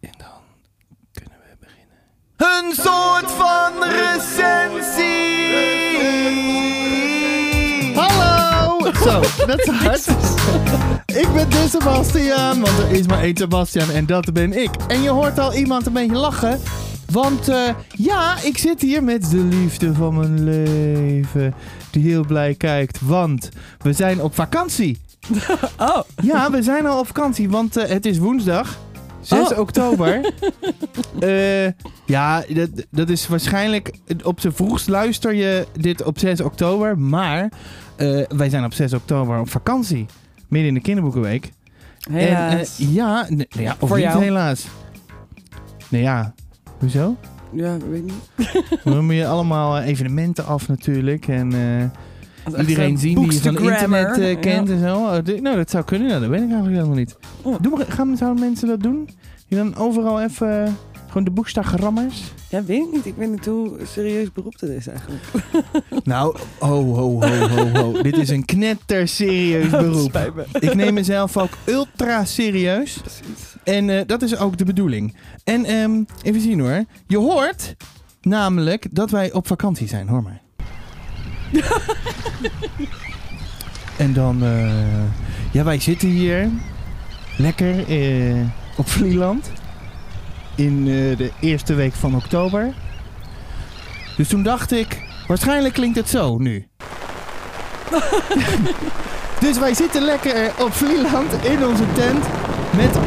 En dan kunnen we beginnen. Een soort van recensie! Hallo! Zo, dat is hard. Ik ben de Sebastian, want er is maar één Sebastian en dat ben ik. En je hoort al iemand een beetje lachen. Want eh, ja, ik zit hier met de liefde van mijn leven. Die heel blij kijkt, want we zijn op vakantie. Oh, Ja, we zijn al op vakantie, want eh, het is woensdag. 6 Oh. oktober. Eh, ja, dat, dat is waarschijnlijk... Op zijn vroegst luister je dit op 6 oktober. Maar eh, wij zijn op 6 oktober op vakantie. Midden in de kinderboekenweek. helaas. En, eh, ja, nee, nou ja, of Voor niet jou. helaas. Nee ja, hoezo? ja, ik weet niet. Dan moet je allemaal evenementen af natuurlijk. En iedereen een zien die je van internet eh, kent Ja. en zo. Oh, nou, dat zou kunnen. Nou, dat weet ik eigenlijk helemaal niet. Oh. Doe maar, gaan, zouden mensen dat doen? Die dan overal even... eh, gewoon de boekstagrammers? Ja, weet ik niet. Ik weet niet hoe serieus beroep dat is eigenlijk. Nou, ho, ho, ho, ho, ho. Dit is een knetter serieus beroep. Spijt me. Ik neem mezelf ook ultra serieus. Precies. En eh, dat is ook de bedoeling. En ehm, even zien hoor. Je hoort namelijk dat wij op vakantie zijn. Hoor maar. en dan... eh, ja, wij zitten hier lekker eh, op Vlieland. In eh, de eerste week van oktober. Dus toen dacht ik... Waarschijnlijk klinkt het zo nu. dus wij zitten lekker op Vlieland in onze tent. Met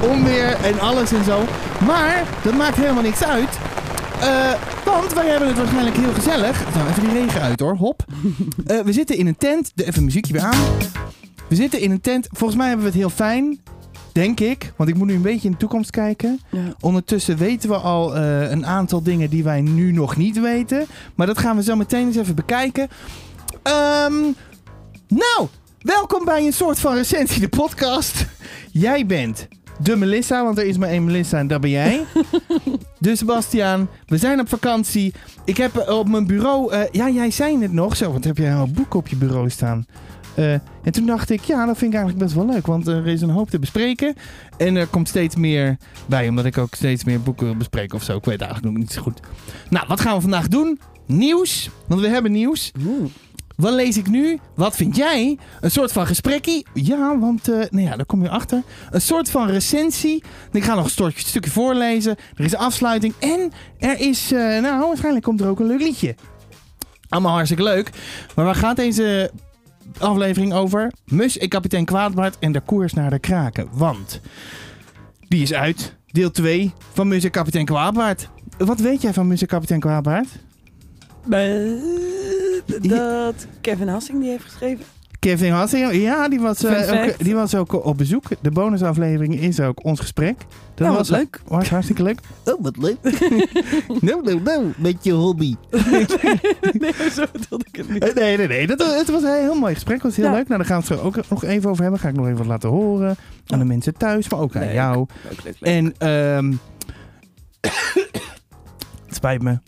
onweer en alles en zo. Maar dat maakt helemaal niks uit. Eh, want wij hebben het waarschijnlijk heel gezellig. Nou, even die regen uit hoor, hop. Eh, we zitten in een tent. De- Even een muziekje weer aan. We zitten in een tent. Volgens mij hebben we het heel fijn. Denk ik. Want ik moet nu een beetje in de toekomst kijken. Ja. Ondertussen weten we al eh, een aantal dingen die wij nu nog niet weten. Maar dat gaan we zo meteen eens even bekijken. Ehm, nou, welkom bij een soort van recensie, de podcast. Jij bent de Melissa, want er is maar één Melissa en dat ben jij. dus Sebastiaan, we zijn op vakantie. Ik heb eh, op mijn bureau... eh, ja, jij zei het nog. Zo, want heb jij al boeken op je bureau staan? Eh, en toen dacht ik, ja, dat vind ik eigenlijk best wel leuk. Want er is een hoop te bespreken. En er komt steeds meer bij, omdat ik ook steeds meer boeken wil bespreken of zo. Ik weet eigenlijk nog niet zo goed. Nou, wat gaan we vandaag doen? Nieuws. Want we hebben nieuws. Wat lees ik nu? Wat vind jij? Een soort van gesprekkie? Ja, want eh, nou ja, daar kom je achter. Een soort van recensie. Ik ga nog een stukje, voorlezen. Er is een afsluiting. En er is, eh, nou, waarschijnlijk komt er ook een leuk liedje. Allemaal hartstikke leuk. Maar waar gaat deze aflevering over? Mus en kapitein Kwaadbaard en de koers naar de kraken. Want die is uit. Deel 2 van Mus en kapitein Kwaadbaard. Wat weet jij van Mus en kapitein Kwaadbaard? Eh, Dat Kevin Hassing die heeft geschreven. Kevin Hassing, ja, die was, eh, ook, die was ook op bezoek. De bonusaflevering is ook ons gesprek. Dat Ja, was wat leuk. Was hartstikke leuk. Oh, wat leuk. nou, nou, nou, met je hobby. nee, zo bedoelde ik het niet. Eh, Nee, nee, nee. Dat, was- het was een heel mooi gesprek. Het was heel Ja. leuk. Nou, daar gaan we het zo ook nog even over hebben. Ga ik nog even wat laten horen. Aan de mensen thuis, maar ook aan Leuk. jou. Leuk, leuk, leuk. En, ehm het spijt me.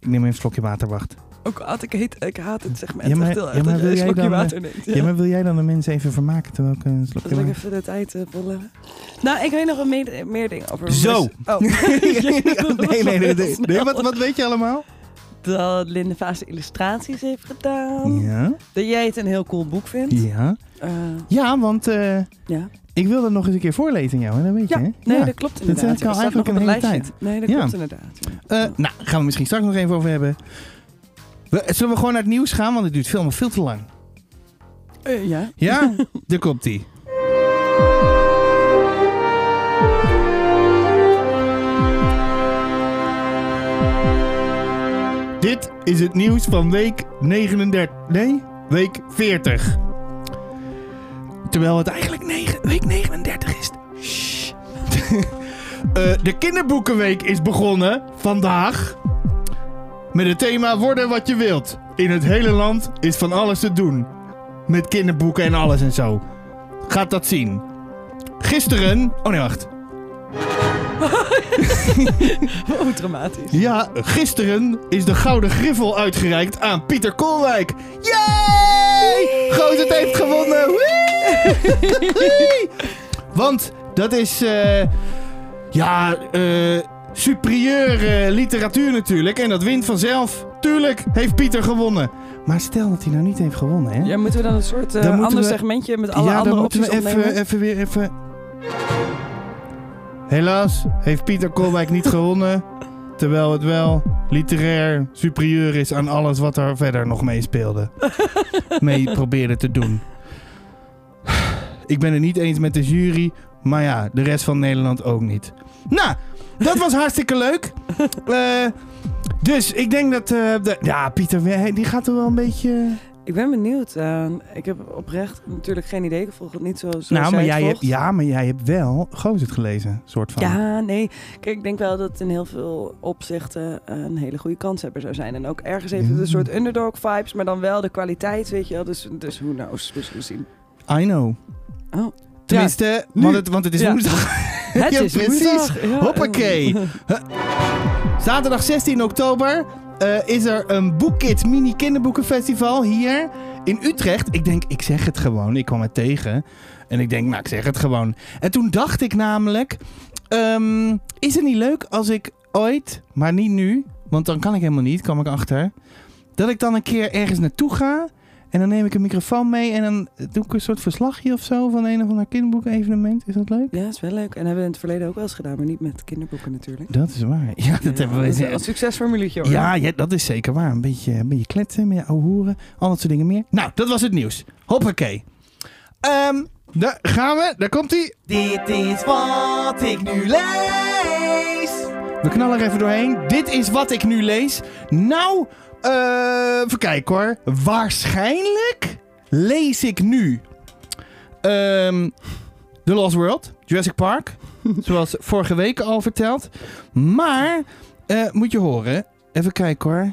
Ik neem even een slokje water, wacht. Ook haat ik, heet, ik haat het. Ja, maar- echt heel ja, erg maar dat wil je een slokje dan, eh, water neemt. Ja. maar wil jij dan de mensen even vermaken terwijl ik een slokje Zal ik water... even de tijd uh, volleggen? Nou, ik weet nog wel meer, meer dingen over... Zo. Oh. nee, nee, nee. nee. nee wat, wat weet je allemaal? Dat Linde Vaas illustraties heeft gedaan. Ja, Dat jij het een heel cool boek vindt. ja. Eh, Ja, want eh, ja. Ik wil dat nog eens een keer voorlezen aan jou, hè? dat weet je, hè? nee, dat klopt inderdaad. Dat staat eigenlijk een hele lijstje. Nee, dat klopt inderdaad. Eh, nou, gaan we misschien straks nog even over hebben. We, zullen we gewoon naar het nieuws gaan, want het duurt veel, veel te lang. Eh, ja. Ja, daar komt ie. Dit is het nieuws van week 39. Nee, week 40. Terwijl het eigenlijk negen- week 39 is. Shh. Eh, de kinderboekenweek is begonnen vandaag. Met het thema worden wat je wilt. In het hele land is van alles te doen. Met kinderboeken en alles en zo. Gaat dat zien. Gisteren... Oh nee, wacht. Oh, dramatisch. Ja, gisteren is de Gouden Griffel uitgereikt aan Pieter Koolwijk. Yay! Het heeft gewonnen. Wee! Want dat is, eh, ja, eh superieure literatuur natuurlijk. En dat wint vanzelf. Tuurlijk heeft Pieter gewonnen. Maar stel dat hij nou niet heeft gewonnen, hè? Ja, moeten we dan een soort eh, Dan ander we- segmentje met alle ja, andere dan moeten we opties even, even weer even... Helaas heeft Pieter Kolwijk niet gewonnen. Terwijl het wel literair superieur is aan alles wat er verder nog mee speelde. mee probeerde te doen. Ik ben het niet eens met de jury. Maar ja, de rest van Nederland ook niet. Nou, dat was hartstikke leuk. Eh, dus ik denk dat... eh, de- ja, Pieter, die gaat er wel een beetje... Ik ben benieuwd. eh, ik heb oprecht natuurlijk geen idee. Ik volg het niet zo zoals nou, maar jij hebt, ja, maar jij hebt wel Gozet gelezen, soort van. Ja, nee. Kijk, ik denk wel dat het in heel veel opzichten een hele goede kanshebber zou zijn. En ook ergens heeft het een soort underdog vibes, maar dan wel de kwaliteit, weet je wel. Dus, dus who knows, we zullen zien. I know. Oh. Tenminste, want, het, want het is Ja. woensdag. Het Ja, is precies. woensdag. Ja, Hoppakee. Zaterdag 16 oktober eh, is er een BoekKids mini kinderboekenfestival hier in Utrecht. Ik denk, ik zeg het gewoon. Ik kwam het tegen. En ik denk, nou, ik zeg het gewoon. En toen dacht ik namelijk, ehm, is het niet leuk als ik ooit, maar niet nu, want dan kan ik helemaal niet, kwam ik achter, dat ik dan een keer ergens naartoe ga en dan neem ik een microfoon mee en dan doe ik een soort verslagje of zo van een of ander kinderboeken-evenement. Is dat leuk? Ja, is wel leuk. En hebben we in het verleden ook wel eens gedaan, maar niet met kinderboeken natuurlijk. Dat is waar. Ja, dat hebben we. is een succesformuletje hoor. Ja, ja, dat is zeker waar. Een beetje, een beetje kletsen, meer ouwe hoeren, al dat soort dingen meer. Nou, dat was het nieuws. Hoppakee. Ehm, daar gaan we. Daar komt hij. Dit is wat ik nu lees. We knallen er even doorheen. Dit is wat ik nu lees. Nou, eh even kijken hoor. Waarschijnlijk lees ik nu ehm The Lost World, Jurassic Park. Zoals vorige week al verteld. Maar, eh, moet je horen. Even kijken hoor.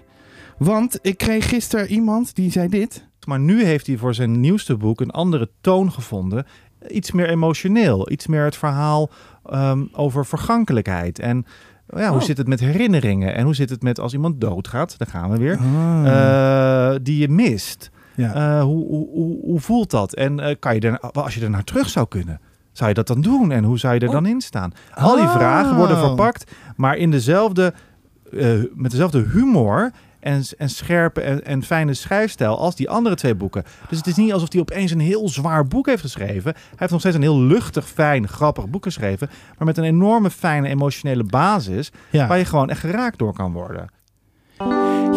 Want ik kreeg gisteren iemand die zei dit. Maar nu heeft hij voor zijn nieuwste boek een andere toon gevonden. Iets meer emotioneel. Iets meer het verhaal ehm, over vergankelijkheid. En ja, hoe Oh. zit het met herinneringen? En hoe zit het met als iemand doodgaat? Daar gaan we weer. Ah. eh, die je mist. ja. Eh, hoe, hoe, hoe, hoe voelt dat? En eh, kan je er, als je er naar terug zou kunnen, zou je dat dan doen? En hoe zou je er Oh. dan in staan? Al die Oh. vragen worden verpakt, maar in dezelfde, met dezelfde humor en, en scherpe en, en fijne schrijfstijl als die andere twee boeken. Dus het is niet alsof hij opeens een heel zwaar boek heeft geschreven. Hij heeft nog steeds een heel luchtig, fijn, grappig boek geschreven, maar met een enorme fijne emotionele basis ja. waar je gewoon echt geraakt door kan worden.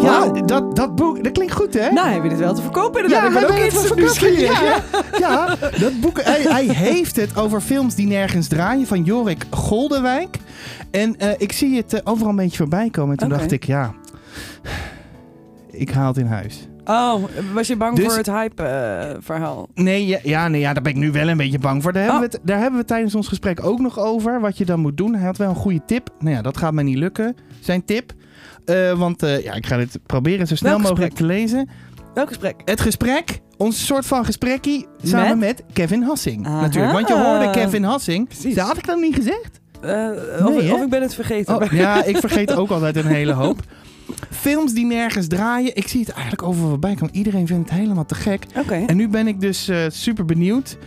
ja, dat, dat boek, dat klinkt goed hè? Nou, heb je dit wel te verkopen inderdaad. ik ben hij ook het verkopen. nieuwsgierig. Ja, ja, dat boek, hij, hij heeft het over films die nergens draaien van Jorik Goldenwijk. En eh, ik zie het eh, overal een beetje voorbij komen. En toen dacht ik, ja, ik haal het in huis. Oh, was je bang Dus- voor het hype-verhaal? Nee, ja, ja, nee, ja, daar ben ik nu wel een beetje bang voor. Daar hebben, Oh. we het, daar hebben we tijdens ons gesprek ook nog over. Wat je dan moet doen. Hij had wel een goede tip. Nou ja, dat gaat mij niet lukken. Zijn tip. Eh, want eh, ja, ik ga dit proberen zo snel Welk mogelijk te lezen. Welk gesprek? Het gesprek, ons soort van gesprekkie, samen met, Kevin Hassing. Aha. Natuurlijk, want je hoorde Kevin Hassing. Precies. Dat had ik dan niet gezegd? Eh, Nee, of ik ben het vergeten. Oh, ja, ik vergeet ook altijd een hele hoop. Films die nergens draaien. Ik zie het eigenlijk overal voorbij komen. Iedereen vindt het helemaal te gek. Oké. En nu ben ik dus eh, super benieuwd.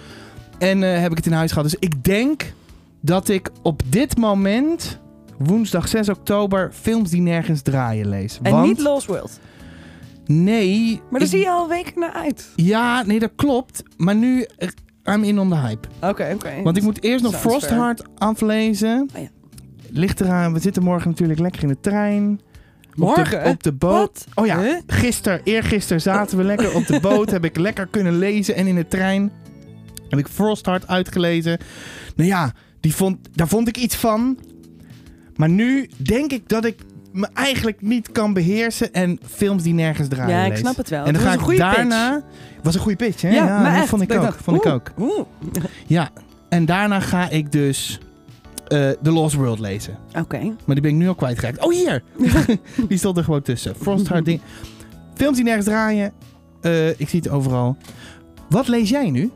En eh, heb ik het in huis gehad. Dus ik denk dat ik op dit moment, woensdag 6 oktober, films die nergens draaien lees. En Want, niet Lost World. Nee. Maar daar ik- zie je al weken naar uit. Ja, nee, dat klopt. Maar nu, eh, I'm in on the hype. Oké, oké. Want ik moet eerst nog Frostheart aflezen. Oh ja. Ligt eraan, we zitten morgen natuurlijk lekker in de trein. Morgen? Op de, op de boot. Wat? Oh ja, Huh? gisteren, eergisteren zaten we lekker op de boot. heb ik lekker kunnen lezen. En in de trein heb ik Frostheart uitgelezen. Nou ja, die vond, daar vond ik iets van. Maar nu denk ik dat ik me eigenlijk niet kan beheersen. En films die nergens draaien Ja, ik lees. snap het wel. En dan ga ik daarna... Was een goede pitch, hè? Ja, maar dat echt. vond ik ook. dacht, vond ik oeh, ook. Oeh. Ja, en daarna ga ik dus eh The Lost World lezen. Oké. Maar die ben ik nu al kwijtgeraakt. Oh, hier! die stond er gewoon tussen. Frostheart ding. Films die nergens draaien. Eh, ik zie het overal. Wat lees jij nu,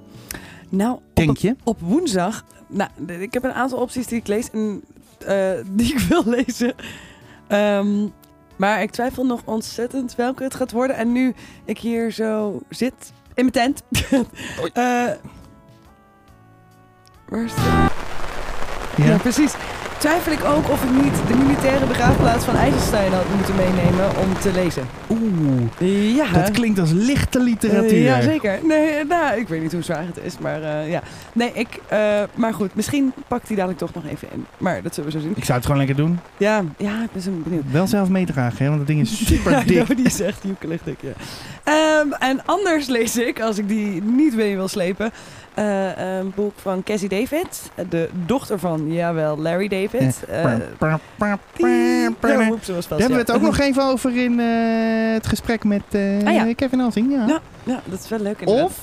Nou, op, denk je? op woensdag... Nou, ik heb een aantal opties die ik lees en eh, die ik wil lezen. Ehm, maar ik twijfel nog ontzettend welke het gaat worden. En nu ik hier zo zit in mijn tent... Eh, Waar is het? Ja. Ja. precies. Twijfel ik ook of ik niet de militaire begraafplaats van IJsselstein had moeten meenemen om te lezen. Oeh, Ja. dat klinkt als lichte literatuur. Ja, zeker. Nee, nou, ik weet niet hoe zwaar het is, maar eh, ja. Nee, ik, eh, maar goed, misschien pakt hij dadelijk toch nog even in. Maar dat zullen we zo zien. Ik zou het gewoon lekker doen. Ja, ja ik ben zo benieuwd. Wel zelf meedragen, hè, want dat ding is super Ja, dik. die is echt joekelig dik, ja. Ehm, en anders lees ik, als ik die niet mee wil slepen, eh, een boek van Cassie David. De dochter van, jawel, Larry David. Eh, ja, Daar hebben we het ook nog even over in eh, het gesprek met eh, Ah, ja. Kevin Alsing. Ja. Ja. Ja, dat is wel leuk inderdaad. of,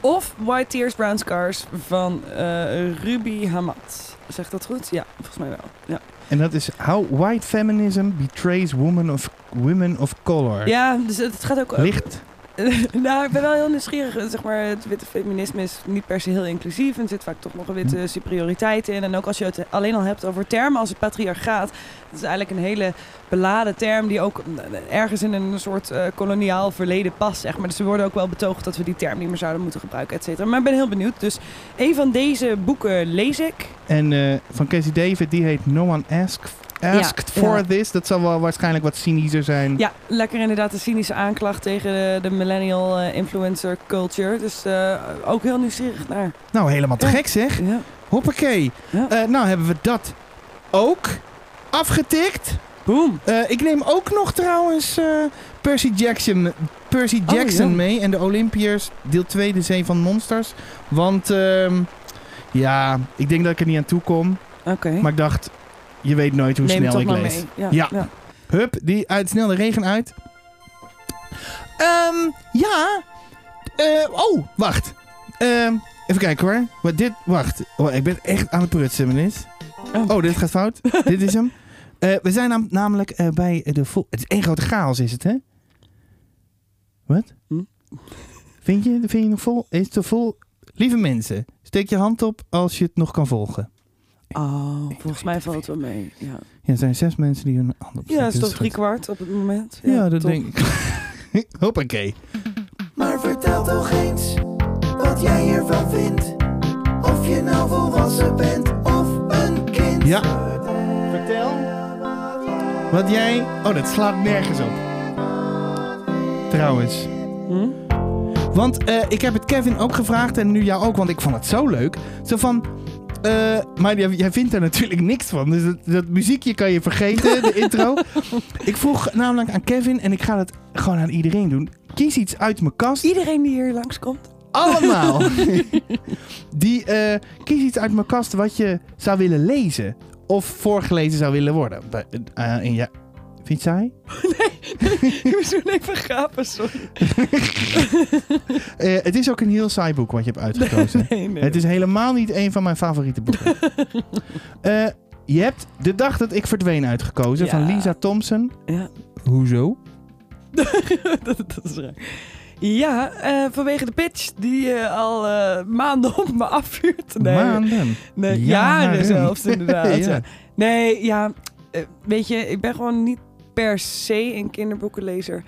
Of White Tears, Brown Scars van eh, Ruby Hamad. Zegt dat goed? Ja, volgens mij wel. Ja, en dat is How White Feminism Betrays Women of, women of Color. ja dus het het gaat ook... Licht. nou, ik ben wel heel nieuwsgierig. Zeg maar, het witte feminisme is niet per se heel inclusief. En er zit vaak toch nog een witte superioriteit in. En ook als je het alleen al hebt over termen als het patriarchaat. Dat is eigenlijk een hele beladen term die ook ergens in een soort eh, koloniaal verleden past. Zeg maar. Dus er worden ook wel betoogd dat we die term niet meer zouden moeten gebruiken, et cetera. Maar ik ben heel benieuwd. Dus een van deze boeken lees ik. En eh, van Casey David, die heet No One Asked, asked Ja, for ja. This. Dat zal wel waarschijnlijk wat cynischer zijn. Ja, lekker inderdaad een cynische aanklacht tegen de, de millennial eh, influencer culture. Dus eh, ook heel nieuwsgierig naar. Nou, helemaal te Ja. gek zeg. Ja. Hoppakee. Eh, nou hebben we dat ook afgetikt. Boom. Ik neem ook nog trouwens Percy Jackson, Percy Oh, Jackson ja. mee. En de Olympiërs, deel 2, de Zee van Monsters. Want ehm, ja, ik denk dat ik er niet aan toe kom. Oké. Maar ik dacht, je weet nooit hoe Neem snel ik lees. mee. Ja. Ja. ja. Hup, die uit snel de regen uit. Ehm, ja. Eh, oh, wacht. Ehm, even kijken hoor. Wat dit, wacht. Oh, ik ben echt aan het prutsen, meneer. Oh. Oh, dit gaat fout. dit is hem. Eh, we zijn nam- namelijk eh, bij de vol... Het is één grote chaos, is het, hè? Wat? Hm? Vind je, vind je nog vol? Is het te vol? Lieve mensen, steek je hand op als je het nog kan volgen. Oh, volgens mij valt het wel mee. Ja, Ja, er zijn zes mensen die hun hand op ja het is toch goed. drie kwart op het moment. Ja, dat top. denk ik. Hoppakee. Maar vertel toch eens wat jij hiervan vindt. Of je nou volwassen bent of een kind. Ja. Vertel. Wat jij... Oh, dat slaat nergens op. Trouwens. Hm? Want eh, ik heb het Kevin ook gevraagd en nu jou ook, want ik vond het zo leuk. Zo van... eh, maar jij, jij vindt er natuurlijk niks van. Dus dat, dat muziekje kan je vergeten, de intro. Ik vroeg namelijk aan Kevin, en ik ga dat gewoon aan iedereen doen. Kies iets uit mijn kast. Iedereen die hier langskomt. Allemaal. Die, eh, kies iets uit mijn kast wat je zou willen lezen. Of voorgelezen zou willen worden. Eh, en je het saai? Ik moest toen even gapen, sorry. Eh, het is ook een heel saai boek wat je hebt uitgekozen. Nee, nee. Het is helemaal niet een van mijn favoriete boeken. Eh, je hebt De Dag Dat Ik Verdween uitgekozen Ja. van Lisa Thompson. Ja, Hoezo? dat, dat is raar. Ja, eh, vanwege de pitch die eh, al maanden op me afvuurt. Nee, Maanden. nee Jaren. jaren zelfs inderdaad. Ja. Nee, ja, weet je, ik ben gewoon niet per se een kinderboekenlezer.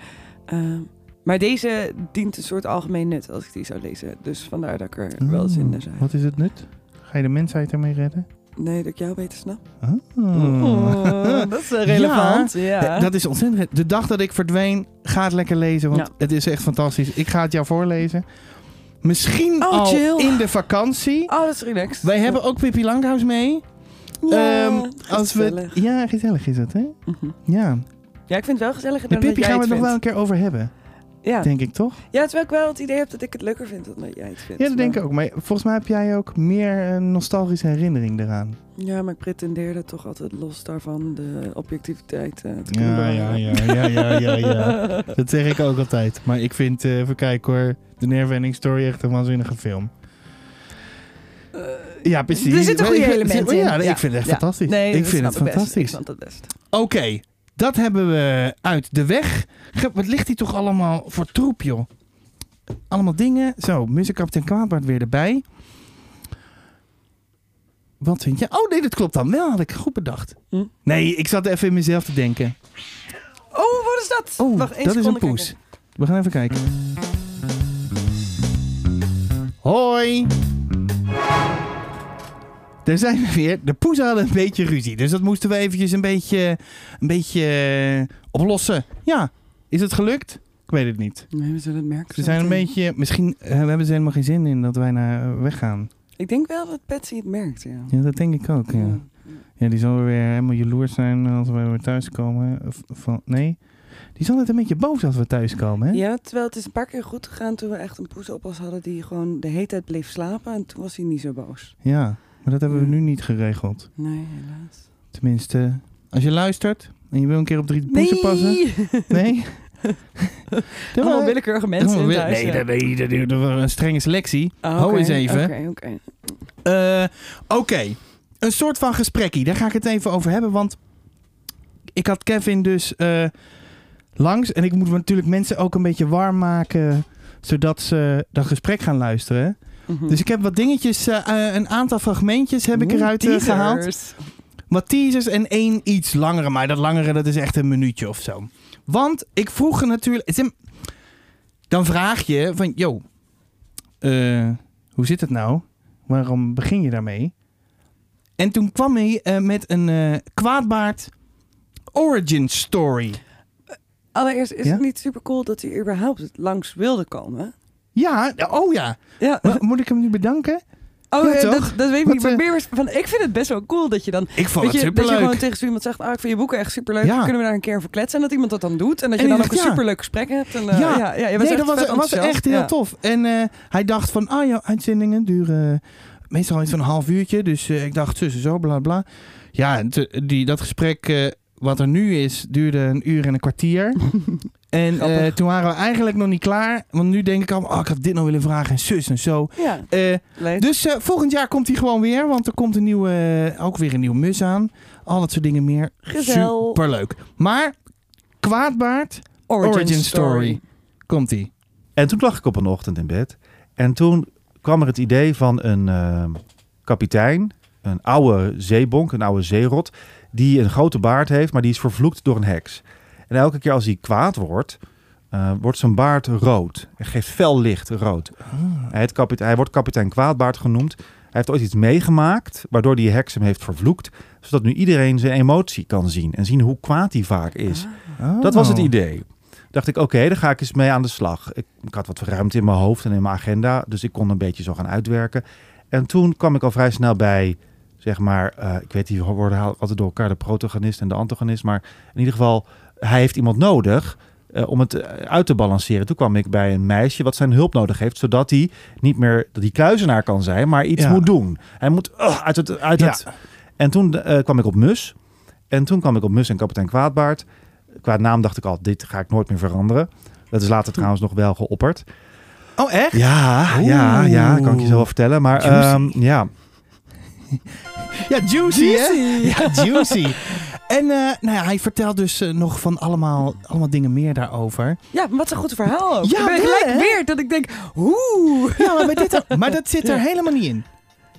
Eh, maar deze dient een soort algemeen nut als ik die zou lezen. Dus vandaar dat ik er wel zin in zou Oh, Wat is het nut? Ga je de mensheid ermee redden? Nee, dat ik jou beter snap. Oh. Oh, dat is eh, relevant. Ja. Eh, Dat is ontzettend. De dag dat ik verdween, ga het lekker lezen, want Ja. het is echt fantastisch. Ik ga het jou voorlezen. Misschien Oh, al chill. in de vakantie. Oh, dat is relaxed. Wij hebben ook Pippi Langhuis mee. Ja, Ehm, als we, gezellig. ja, gezellig is dat, hè? Mhm. Ja. Ja, ik vind het wel gezelliger De dan dat Pippi gaan we het nog wel een keer over hebben, Ja. denk ik, toch? ja, terwijl ik wel het idee heb dat ik het leuker vind dan dat jij het vindt. Ja, dat denk ik ook. Maar volgens mij heb jij ook meer een nostalgische herinnering eraan. Ja, maar ik pretendeerde toch altijd los daarvan de objectiviteit eh, te kunnen Ja, ja, ja, ja, ja, ja, ja. Dat zeg ik ook altijd. Maar ik vind, eh, even kijken hoor, de Neverending Story echt een waanzinnige film. Eh, Ja, precies. Er zitten goede elementen Ja, in. ik vind het echt Ja. fantastisch. Nee, ik vind het best. fantastisch. Ik snap het best. Oké, dat hebben we uit de weg. Wat ligt hier toch allemaal voor troep, joh? Allemaal dingen. Zo, muziekkapitein Kwaadbaard weer erbij. Wat vind je? Oh nee, dat klopt dan wel. Had ik goed bedacht. Hm? Nee, ik zat even in mezelf te denken. Oh, wat is dat? Oh, Wacht, één dat is een poes. kijken. We gaan even kijken. Hoi. Daar zijn we weer. De poezen hadden een beetje ruzie. Dus dat moesten we eventjes een beetje, een beetje eh, oplossen. Ja, is het gelukt? Ik weet het niet. Nee, we zullen het merken. Ze zijn een beetje... Misschien eh, hebben ze helemaal geen zin in dat wij naar weggaan. Ik denk wel dat Patsy het merkt, ja. Ja, dat denk ik ook, ja. Ja. Ja, die zal weer helemaal jaloers zijn als we weer thuiskomen. Van, nee, die is altijd een beetje boos als we thuiskomen, hè? Ja, terwijl het is een paar keer goed gegaan toen we echt een poezenoppas hadden die gewoon de hele tijd bleef slapen. En toen was hij niet zo boos. Ja, maar dat hebben we Ja. nu niet geregeld. Nee, helaas. Tenminste, als je luistert en je wil een keer op drie poezen passen. Nee? Allemaal wel- willekeurige mensen in Nee, thuis. nee, dat, was een strenge selectie. Ah, Ho oké, eens even. Oké, oké. Eh, Oké, een soort van gesprekkie. Daar ga ik het even over hebben, want ik had Kevin dus eh, langs. En ik moet natuurlijk mensen ook een beetje warm maken, zodat ze dat gesprek gaan luisteren. Mhm. Dus ik heb wat dingetjes, eh, eh, een aantal fragmentjes heb ik Oeh, eruit eh, gehaald. Wat teasers en één iets langere. Maar dat langere, dat is echt een minuutje of zo. Want ik vroeg er natuurlijk... het is een- Dan vraag je van, yo, eh, hoe zit het nou? Waarom begin je daarmee? En toen kwam hij eh, met een eh, kwaadbaard origin story. Allereerst is Ja? het niet super cool dat hij überhaupt langs wilde komen. Ja, oh ja. Ja. Moet ik hem nu bedanken? Oh, Ja, dat, dat weet ik Wat, niet. Maar eh, van, ik vind het best wel cool dat je dan... Ik vond het je, dat je gewoon tegen zo iemand zegt... Ah, ik vind je boeken echt superleuk. Ja. Kunnen we daar een keer over kletsen? En dat iemand dat dan doet. En dat je dan ook een superleuk gesprek hebt. En, eh, Ja. ja, ja, nee, dat was, was echt heel tof. En eh, hij dacht van, ah ja, uitzendingen duren meestal iets van een half uurtje. Dus ik dacht, zus zo, bla bla. Ja, te- die, dat gesprek wat er nu is, duurde een uur en een kwartier. en eh, toen waren we eigenlijk nog niet klaar. Want nu denk ik al, oh, ik had dit nog willen vragen en zus en zo. Ja, Eh, leuk. dus eh, volgend jaar komt hij gewoon weer. Want er komt een nieuwe, ook weer een nieuwe mus aan. Al dat soort dingen meer. Gezel. Superleuk. Maar, kwaadbaard, origin story. komt hij. En toen lag ik op een ochtend in bed. En toen kwam er het idee van een eh, kapitein, een oude zeebonk, een oude zeerot, die een grote baard heeft, maar die is vervloekt door een heks. En elke keer als hij kwaad wordt, eh, wordt zijn baard rood. Hij geeft fel licht rood. Hij, hij wordt kapitein Kwaadbaard genoemd. Hij heeft ooit iets meegemaakt, waardoor die heks hem heeft vervloekt. Zodat nu iedereen zijn emotie kan zien en zien hoe kwaad hij vaak is. Dat was het Oh. idee. Dacht ik, oké, daar ga ik eens mee aan de slag. Ik, ik had wat ruimte in mijn hoofd en in mijn agenda, dus ik kon een beetje zo gaan uitwerken. En toen kwam ik al vrij snel bij, zeg maar, eh, ik weet die worden altijd door elkaar de protagonist en de antagonist, maar in ieder geval, hij heeft iemand nodig eh, om het eh, uit te balanceren. Toen kwam ik bij een meisje wat zijn hulp nodig heeft, zodat hij niet meer dat hij kluizenaar kan zijn, maar iets Ja. moet doen. Hij moet uit het, uit Ja. het. En toen eh, kwam ik op Mus. En toen kwam ik op Mus en kapitein Kwaadbaard. Qua naam dacht ik al, dit ga ik nooit meer veranderen. Dat is later trouwens nog wel geopperd. Oh, echt? Ja, ja, ja, kan ik je zo wel vertellen. Maar ehm, ja, Ja, juicy, hè? Ja, juicy. En eh, nou ja, hij vertelt dus eh, nog van allemaal, allemaal dingen meer daarover. Ja, maar wat een goed verhaal ook. Ja, ik ben gelijk hè? weer dat ik denk... Oeh. Ja, maar, dit, maar dat zit er Ja. helemaal niet in.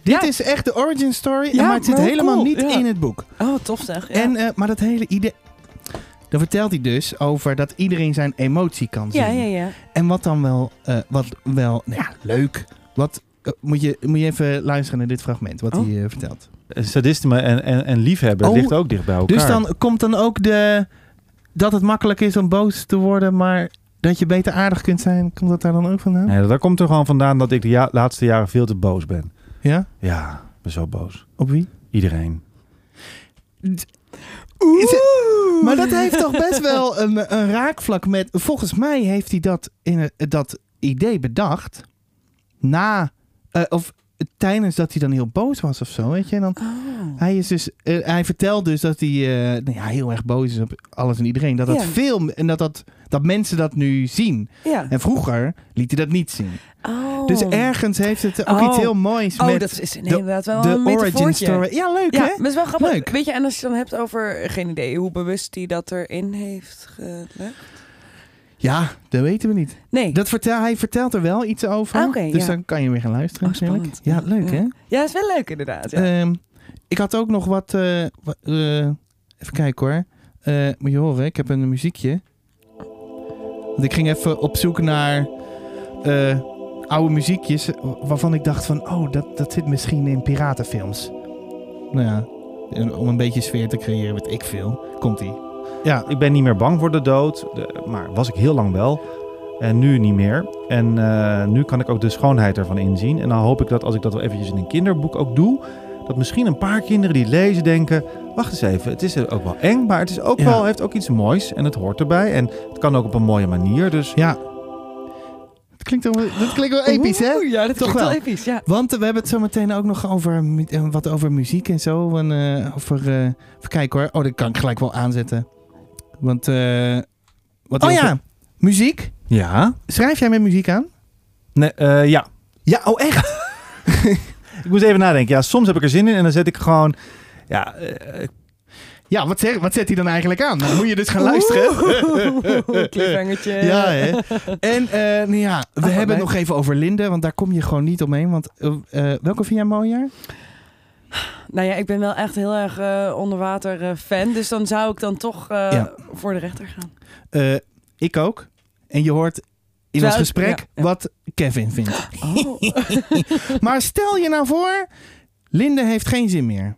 Dit Ja. is echt de origin story, maar het zit maar hoe helemaal cool, niet in het boek. Oh, tof zeg. Ja. En, eh, maar dat hele idee... Dan vertelt hij dus over dat iedereen zijn emotie kan zien. ja, ja, ja. En wat dan wel, wat wel, nou ja, leuk. Wat, moet, je, moet je even luisteren naar dit fragment, wat Oh. hij vertelt. Sadisme en, en, en liefhebben Oh, ligt ook dicht bij elkaar. Dus dan komt dan ook de... Dat het makkelijk is om boos te worden, maar dat je beter aardig kunt zijn. Komt dat daar dan ook vandaan? Nee, daar komt er gewoon vandaan dat ik de ja- laatste jaren veel te boos ben. Ja? Ja, ben zo boos. Op wie? Iedereen. Maar dat heeft toch best wel een, een raakvlak met... Volgens mij heeft hij dat, in dat idee bedacht na... eh, of tijdens dat hij dan heel boos was of zo, weet je. En dan, Oh. hij, is dus, eh, hij vertelt dus dat hij eh, nou ja, heel erg boos is op alles en iedereen. Dat dat veel... En dat, dat, dat mensen dat nu zien. En vroeger liet hij dat niet zien. Oh. Dus ergens heeft het ook Oh. iets heel moois Oh, met dat is de- inderdaad wel de een origin story. Ja, leuk Ja, hè? maar het is wel grappig. Leuk. Weet je, en als je dan hebt over, geen idee, hoe bewust hij dat erin heeft gelegd? Ja, dat weten we niet. Nee. Dat vertel, hij vertelt er wel iets over. Ah, dus ja. dan kan je weer gaan luisteren Oh, spannend. Ja, leuk Ja. hè? Ja, is wel leuk inderdaad. Ja. Ehm, ik had ook nog wat... eh, eh, even kijken hoor. Eh, moet je horen, ik heb een muziekje. Want ik ging even op zoek naar oude muziekjes... waarvan ik dacht van... oh, dat, dat zit misschien in piratenfilms. nou ja, om een beetje sfeer te creëren, weet ik veel. Komt-ie. Ja, Ik ben niet meer bang voor de dood, maar was ik heel lang wel. En nu niet meer. En eh, nu kan ik ook de schoonheid ervan inzien. En dan hoop ik dat als ik dat wel eventjes in een kinderboek ook doe, dat misschien een paar kinderen die lezen denken, wacht eens even, het is ook wel eng, maar het is ook Ja. wel, heeft ook iets moois en het hoort erbij. En het kan ook op een mooie manier. Dus ja. Klinkt, wel, dat klinkt wel episch, hè? Oeh, Ja, dat Toch klinkt wel wel. episch, ja. Want eh, we hebben het zo meteen ook nog over eh, wat over muziek en zo. En, eh, over, eh, even kijken hoor. Oh, dat kan ik gelijk wel aanzetten. Want, eh, wat oh ja, muziek. Ja. Schrijf jij met muziek aan? Nee, eh, ja. Ja, oh echt? Ik moest even nadenken. Ja, soms heb ik er zin in en dan zet ik gewoon. Ja, eh, Ja, wat, zeg, wat zet hij dan eigenlijk aan? Dan moet je dus gaan luisteren. Cliffhangertje. Ja, hè? En eh, nou ja, we Oh, hebben het nog even over Linde, want daar kom je gewoon niet omheen. Want eh, eh, welke vind jij mooier? Nou ja, ik ben wel echt heel erg onderwater fan. Dus dan zou ik dan toch Ja. voor de rechter gaan. Ik ook. En je hoort in Terwijl ons gesprek ja, ja. wat Kevin vindt. Oh. Maar stel je nou voor, Linde heeft geen zin meer.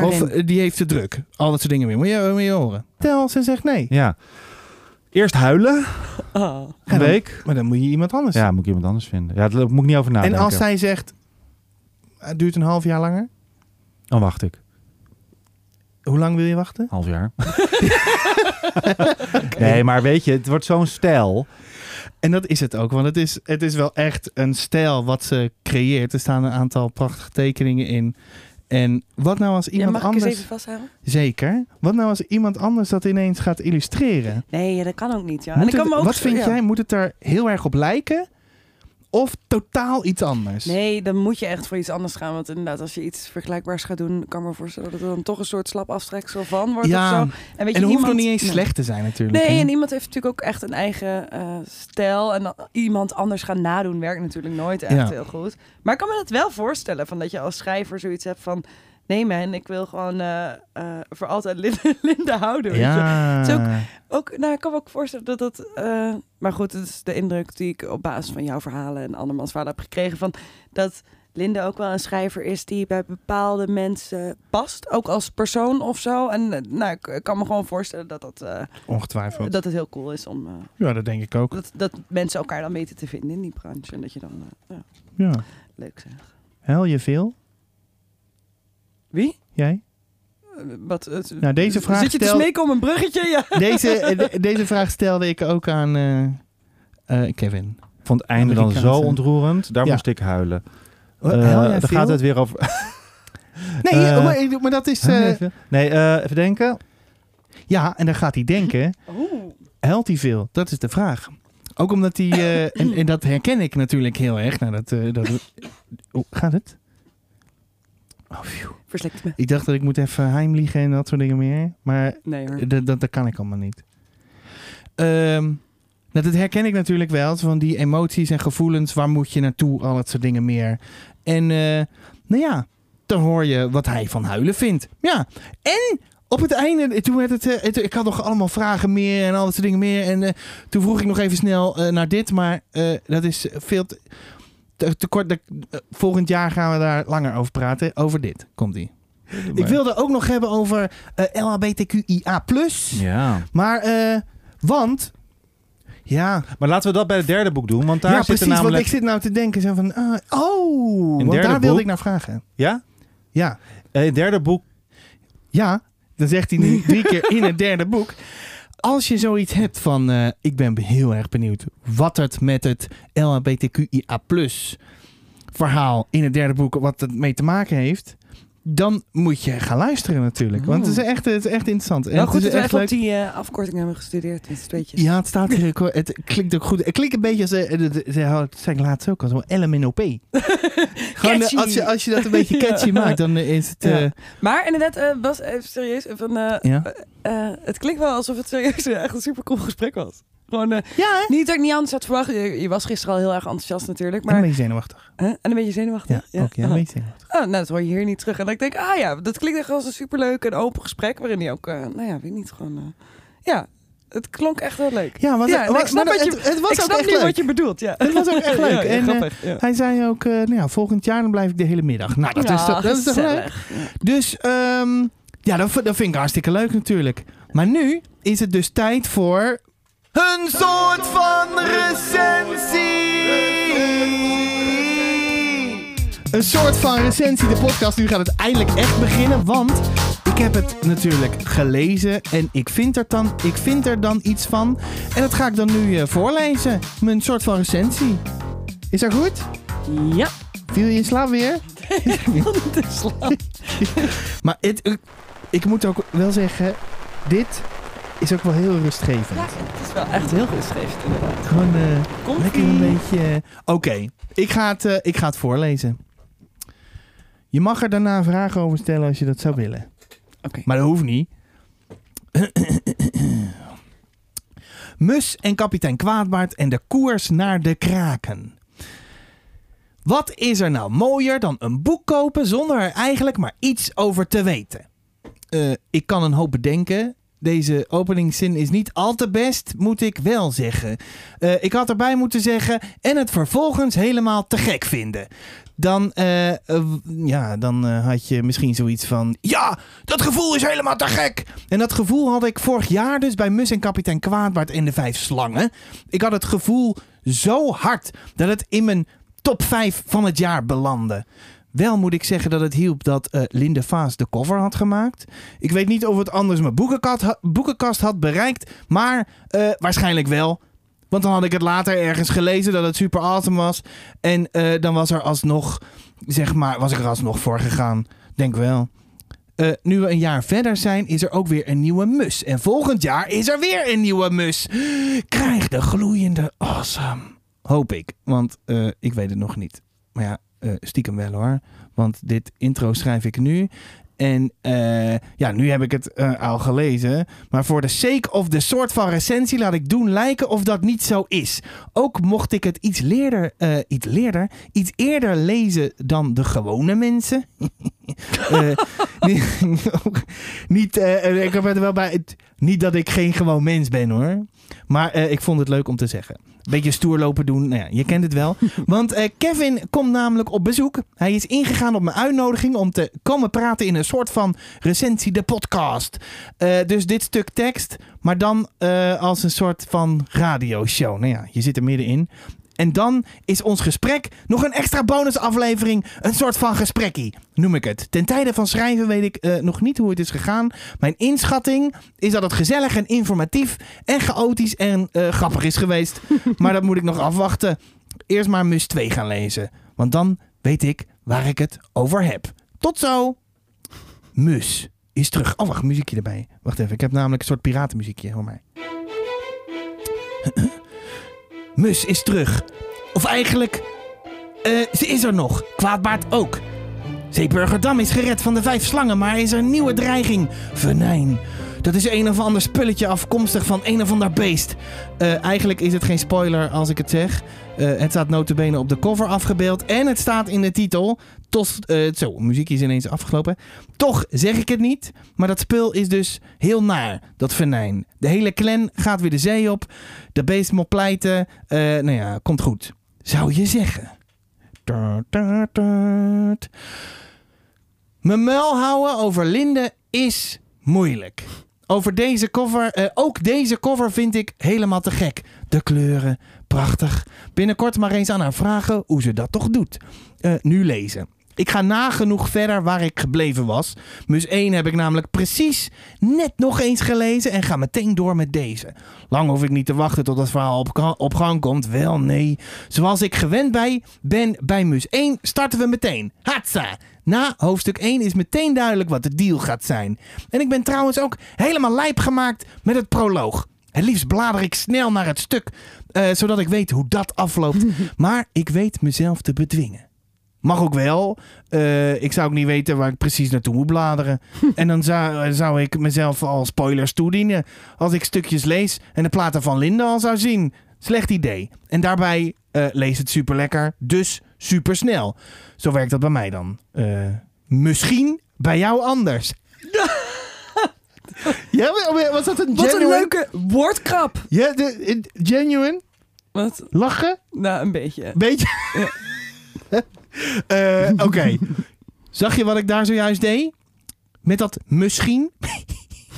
Waarin? Of eh, die heeft te druk. Al dat soort dingen meer. Moet je, moet je horen. Stel, ze zegt nee. ja. Eerst huilen, Oh. een dan- week. Maar dan moet je iemand anders. Ja, moet ik iemand anders vinden. Ja, daar moet ik niet over en nadenken. als zij zegt, het duurt een half jaar langer. Dan wacht ik. Hoe lang wil je wachten? Half jaar. Nee, maar weet je, het wordt zo'n stijl. En dat is het ook, want het is, het is wel echt een stijl wat ze creëert. Er staan een aantal prachtige tekeningen in. En wat nou als Ja, iemand mag ik anders... even vasthouden? Zeker. Wat nou als iemand anders dat ineens gaat illustreren? Nee, ja, dat kan ook niet. Ja. En kan ook wat vind jij? Moet het er heel erg op lijken? Of totaal iets anders? Nee, dan moet je echt voor iets anders gaan. Want inderdaad, als je iets vergelijkbaars gaat doen, kan ik me voorstellen dat er dan toch een soort slap aftreksel van wordt ja, of zo. en weet je, hoeft nog iemand- niet eens Nee. slecht te zijn natuurlijk. Nee, hè? en iemand heeft natuurlijk ook echt een eigen eh, stijl. En iemand anders gaan nadoen werkt natuurlijk nooit echt Ja. heel goed. Maar ik kan me dat wel voorstellen, van dat je als schrijver zoiets hebt van... Nee man, ik wil gewoon eh, eh, voor altijd Linde, Linde houden. weet je. Ja. Het is Ook, nou, ik kan me ook voorstellen dat dat... eh, maar goed, het is de indruk die ik op basis van jouw verhalen en andermans verhalen heb gekregen... van dat Linde ook wel een schrijver is die bij bepaalde mensen past. Ook als persoon of zo. En nou, ik, kan me gewoon voorstellen dat, dat, Ongetwijfeld. dat het heel cool is om... Ja, dat denk ik ook. dat, dat mensen elkaar dan weten te vinden in die branche. En dat je dan... ja, Ja. leuk zeg. Huil je veel? Wie? Jij? Wat, eh, Nou, deze vraag Zit je te stel- smeken om een bruggetje? Ja. Deze, eh, de- deze vraag stelde ik ook aan eh, eh, Kevin. Ik vond het einde dan zo ontroerend. Daar Ja. moest ik huilen. Oh, Eh, dan veel? gaat het weer over... Nee, maar, maar dat is... Eh, nee, eh, even denken. ja, en dan gaat hij denken... Oeh. Huilt hij veel? Dat is de vraag. Ook omdat hij... eh, en, en dat herken ik natuurlijk heel erg. Nou, dat... eh, dat oh, gaat het? Oh, phew. Verslikt me. Ik dacht dat ik moet even heimliegen en dat soort dingen meer. Maar Nee dat, dat, dat kan ik allemaal niet. Ehm, nou, dat herken ik natuurlijk wel. Van die emoties en gevoelens. Waar moet je naartoe? Al dat soort dingen meer. En eh, nou ja, dan hoor je wat hij van huilen vindt. Ja, en op het einde, toen werd het, eh, ik had nog allemaal vragen meer en al dat soort dingen meer. En eh, toen vroeg ik nog even snel naar dit, maar dat is veel te, te, te kort. Dat- eh, volgend jaar gaan we daar langer over praten. Over dit komt ie. Ik wilde ook nog hebben over eh, LHBTQIA+. Ja. Maar, eh, want... Ja, Maar laten we dat bij het derde boek doen. Want daar ja zit precies. namelijk... Want ik zit nou te denken zo van... oh, want daar wilde boek- ik naar vragen. Ja? Ja, het derde boek... ja. Dan zegt hij nu drie keer in het derde boek. Als je zoiets hebt van... eh, ik ben heel erg benieuwd wat het met het LHBTQIA verhaal in het derde boek... wat het mee te maken heeft... Dan moet je gaan luisteren natuurlijk. Want het is echt, het is echt interessant. En Nou het goed is echt even op leuk. die eh, afkorting hebben gestudeerd. Met. Ja, het staat hier. Het klinkt ook goed. Het klinkt een beetje als. eh, Dat zei ik laatst ook al. Zo'n LMNOP. Gewoon eh, als je, als je dat een beetje catchy Ja. maakt, dan is het. Ja. Maar inderdaad, eh was even serieus. Van, ja. het klinkt wel alsof het serieus echt een super cool gesprek was. Gewoon, eh, ja, niet dat ik niet anders had verwacht. Je, je was gisteren al heel erg enthousiast natuurlijk. Maar, een beetje zenuwachtig. En een beetje zenuwachtig. Ja, ook. Ja, een beetje zenuwachtig. Oh, nou, dat hoor je hier niet terug. En ik denk, ah ja, dat klinkt echt als een superleuk en open gesprek. Waarin hij ook, eh, nou ja, weet niet, gewoon... eh, ja, Het klonk echt heel leuk. Ja, was, Ja, wa- ik snap maar wat je- het, het was ik ook snap echt nu leuk. wat je bedoelt, ja. Het was ook echt leuk. Ja, en, grappig. ja. hij zei ook, nou ja, volgend jaar dan blijf ik de hele middag. Nou, dat, is, toch- dat is toch leuk? Dus ehm, ja, dat vind ik hartstikke leuk natuurlijk. Maar nu is het dus tijd voor... Een soort van recensie! Een soort van recensie, de podcast. Nu gaat het eindelijk echt beginnen, want ik heb het natuurlijk gelezen en ik vind er dan, ik vind er dan iets van. En dat ga ik dan nu eh, voorlezen. Mijn soort van recensie. Is dat goed? Ja, Viel je in slaap weer? te slaan. Maar het, ik, ik moet ook wel zeggen, dit is ook wel heel rustgevend. Ja, het is wel echt heel rustgevend inderdaad. Gewoon eh, lekker een beetje... eh, Oké, ik, ga het, eh, ik ga het voorlezen. Je mag er daarna vragen over stellen als je dat zou willen. Oké. Maar dat hoeft niet. Mus en kapitein Kwaadbaard en de koers naar de kraken. Wat is er nou mooier dan een boek kopen zonder er eigenlijk maar iets over te weten? Ik kan een hoop bedenken. Deze openingszin is niet al te best, moet ik wel zeggen. Eh, ik had erbij moeten zeggen en het vervolgens helemaal te gek vinden. Dan, eh, eh, ja, dan had je misschien zoiets van... Ja, dat gevoel is helemaal te gek! En dat gevoel had ik vorig jaar dus bij Mus en kapitein Kwaadbaard en de Vijf Slangen. Ik had het gevoel zo hard dat het in mijn top 5 van het jaar belandde. Wel moet ik zeggen dat het hielp dat eh, Linde Vaas de cover had gemaakt. Ik weet niet of het anders mijn boekenkast, boekenkast had bereikt, maar eh, waarschijnlijk wel. Want dan had ik het later ergens gelezen dat het super awesome was. En eh, dan was er alsnog, zeg maar, was ik er alsnog voor gegaan. Denk wel. Nu we een jaar verder zijn, is er ook weer een nieuwe mus. En volgend jaar is er weer een nieuwe mus. Krijg de gloeiende awesome. Hoop ik, want ik weet het nog niet. Maar ja, eh, stiekem wel hoor. Want dit intro schrijf ik nu. En eh, ja, nu heb ik het eh, al gelezen. Maar voor de sake of de soort van recensie laat ik doen lijken of dat niet zo is. Ook mocht ik het iets, leerder, iets, leerder, iets eerder lezen dan de gewone mensen. Niet, niet, ik heb wel bij. Niet dat ik geen gewoon mens ben hoor. Maar ik vond het leuk om te zeggen. Beetje stoer lopen doen. Nou ja, je kent het wel. Want eh, Kevin komt namelijk op bezoek. Hij is ingegaan op mijn uitnodiging om te komen praten in een soort van recensie, de podcast. Eh, dus dit stuk tekst, maar dan eh, als een soort van radioshow. Nou ja, je zit er middenin. En dan is ons gesprek nog een extra bonusaflevering. Een soort van gesprekkie, noem ik het. Ten tijde van schrijven weet ik eh, nog niet hoe het is gegaan. Mijn inschatting is dat het gezellig en informatief en chaotisch en eh, grappig is geweest. maar dat moet ik nog afwachten. Eerst maar Mus 2 gaan lezen. Want dan weet ik waar ik het over heb. Tot zo! Mus is terug. Oh, wacht, muziekje erbij. Wacht even, ik heb namelijk een soort piratenmuziekje. Hoor mij. Mus is terug. Of eigenlijk, eh, ze is er nog. Kwaadbaard ook. Zeeburgerdam is gered van de vijf slangen, maar is er een nieuwe dreiging. Venijn. Dat is een of ander spulletje afkomstig van een of ander beest. Eh, eigenlijk is het geen spoiler als ik het zeg. Eh, het staat notabene op de cover afgebeeld. En het staat in de titel. Tos, eh, zo, muziekje is ineens afgelopen. Toch zeg ik het niet. Maar dat spul is dus heel naar, dat venijn. De hele clan gaat weer de zee op. De beest moet pleiten. Eh, nou ja, komt goed. Zou je zeggen. Mijn muil houden over Linde is moeilijk. Over deze cover, eh, ook deze cover vind ik helemaal te gek. De kleuren, prachtig. Binnenkort maar eens aan haar vragen hoe ze dat toch doet. Eh, nu lezen. Ik ga nagenoeg verder waar ik gebleven was. Mus 1 heb ik namelijk precies net nog eens gelezen en ga meteen door met deze. Lang hoef ik niet te wachten tot het verhaal op, op gang komt. Wel nee. Zoals ik gewend bij ben bij Mus 1 starten we meteen. Hatsa! Na hoofdstuk 1 is meteen duidelijk wat de deal gaat zijn. En ik ben trouwens ook helemaal lijp gemaakt met het proloog. Het liefst blader ik snel naar het stuk, eh, zodat ik weet hoe dat afloopt. Maar ik weet mezelf te bedwingen. Mag ook wel. Eh, ik zou ook niet weten waar ik precies naartoe moet bladeren. en dan zou, zou ik mezelf al spoilers toedienen. Als ik stukjes lees en de platen van Linde al zou zien. Slecht idee. En daarbij eh, lees het super lekker, dus super snel. Zo werkt dat bij mij dan. Eh, misschien bij jou anders. Ja, wa- was dat een Wat een leuke woordkrap. Ja, de, in- genuine? Wat? Lachen? Nou, een beetje. Beetje? Eh, Oké. Zag je wat ik daar zojuist deed? Met dat misschien?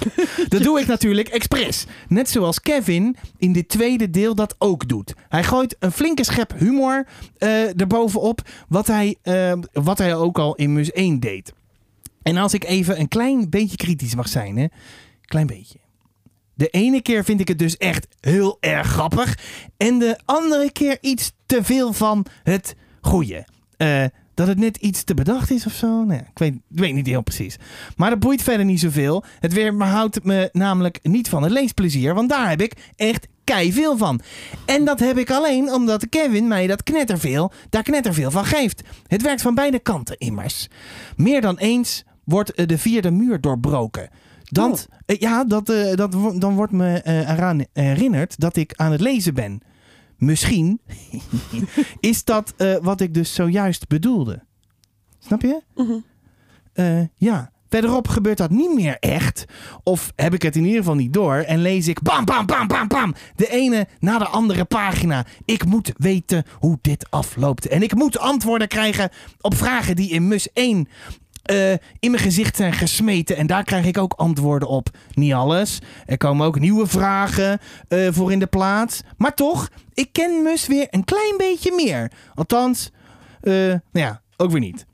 dat doe ik natuurlijk expres. Net zoals Kevin in dit tweede deel dat ook doet. Hij gooit een flinke schep humor eh erbovenop. Wat hij, eh, wat hij ook al in Mus 1 deed. En als ik even een klein beetje kritisch mag zijn. Hè? Klein beetje. De ene keer vind ik het dus echt heel erg grappig. En de andere keer iets te veel van het goede. Eh, dat het net iets te bedacht is of zo. Nou ja, ik, weet, ik weet niet heel precies. Maar dat boeit verder niet zoveel. Het weer houdt me namelijk niet van het leesplezier. Want daar heb ik echt kei veel van. En dat heb ik alleen omdat Kevin mij dat knetterveel, daar knetterveel van geeft. Het werkt van beide kanten immers. Meer dan eens wordt eh, de vierde muur doorbroken. Dat, eh, ja, dat, eh, dat, dan wordt me eraan herinnerd dat ik aan het lezen ben. Misschien is dat eh, wat ik dus zojuist bedoelde. Snap je? Mhm. Eh, ja. Verderop gebeurt dat niet meer echt. Of heb ik het in ieder geval niet door. En lees ik bam, bam, bam, bam, bam. De ene na de andere pagina. Ik moet weten hoe dit afloopt. En ik moet antwoorden krijgen op vragen die in Mus 1 eh, in mijn gezicht zijn gesmeten. En daar krijg ik ook antwoorden op. Niet alles. Er komen ook nieuwe vragen eh, voor in de plaats. Maar toch, ik ken Mus weer een klein beetje meer. Althans, eh, nou ja, ook weer niet.